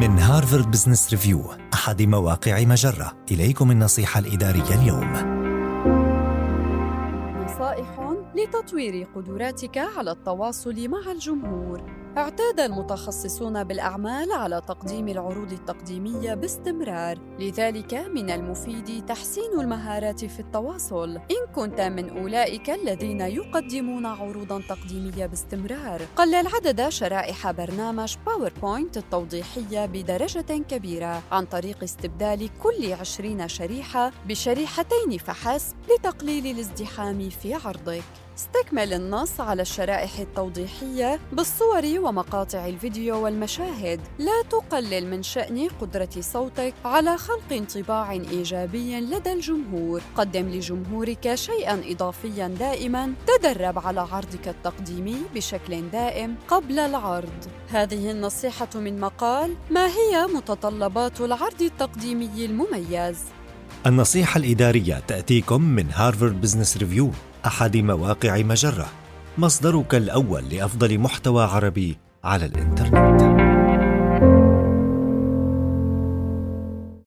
من هارفارد بزنس ريفيو أحد مواقع مجرة. إليكم النصيحة الإدارية اليوم. نصائح لتطوير قدراتك على التواصل مع الجمهور. اعتاد المتخصصون بالأعمال على تقديم العروض التقديمية باستمرار. لذلك من المفيد تحسين المهارات في التواصل. إن كنت من أولئك الذين يقدمون عروضا تقديمية باستمرار. قلل عدد شرائح برنامج باوربوينت التوضيحية بدرجة كبيرة عن طريق استبدال كل 20 شريحة بشريحتين فحسب لتقليل الازدحام في عرضك. استكمل النص على الشرائح التوضيحية بالصور ومقاطع الفيديو والمشاهد. لا تقلل من شأن قدرة صوتك على خلق انطباع إيجابي لدى الجمهور. قدم لجمهورك شيئا إضافيا دائما. تدرب على عرضك التقديمي بشكل دائم قبل العرض. هذه النصيحة من مقال ما هي متطلبات العرض التقديمي المميز؟ النصيحة الإدارية تأتيكم من هارفارد بزنس ريفيو أحد مواقع مجرة مصدرك الأول لأفضل محتوى عربي على الإنترنت.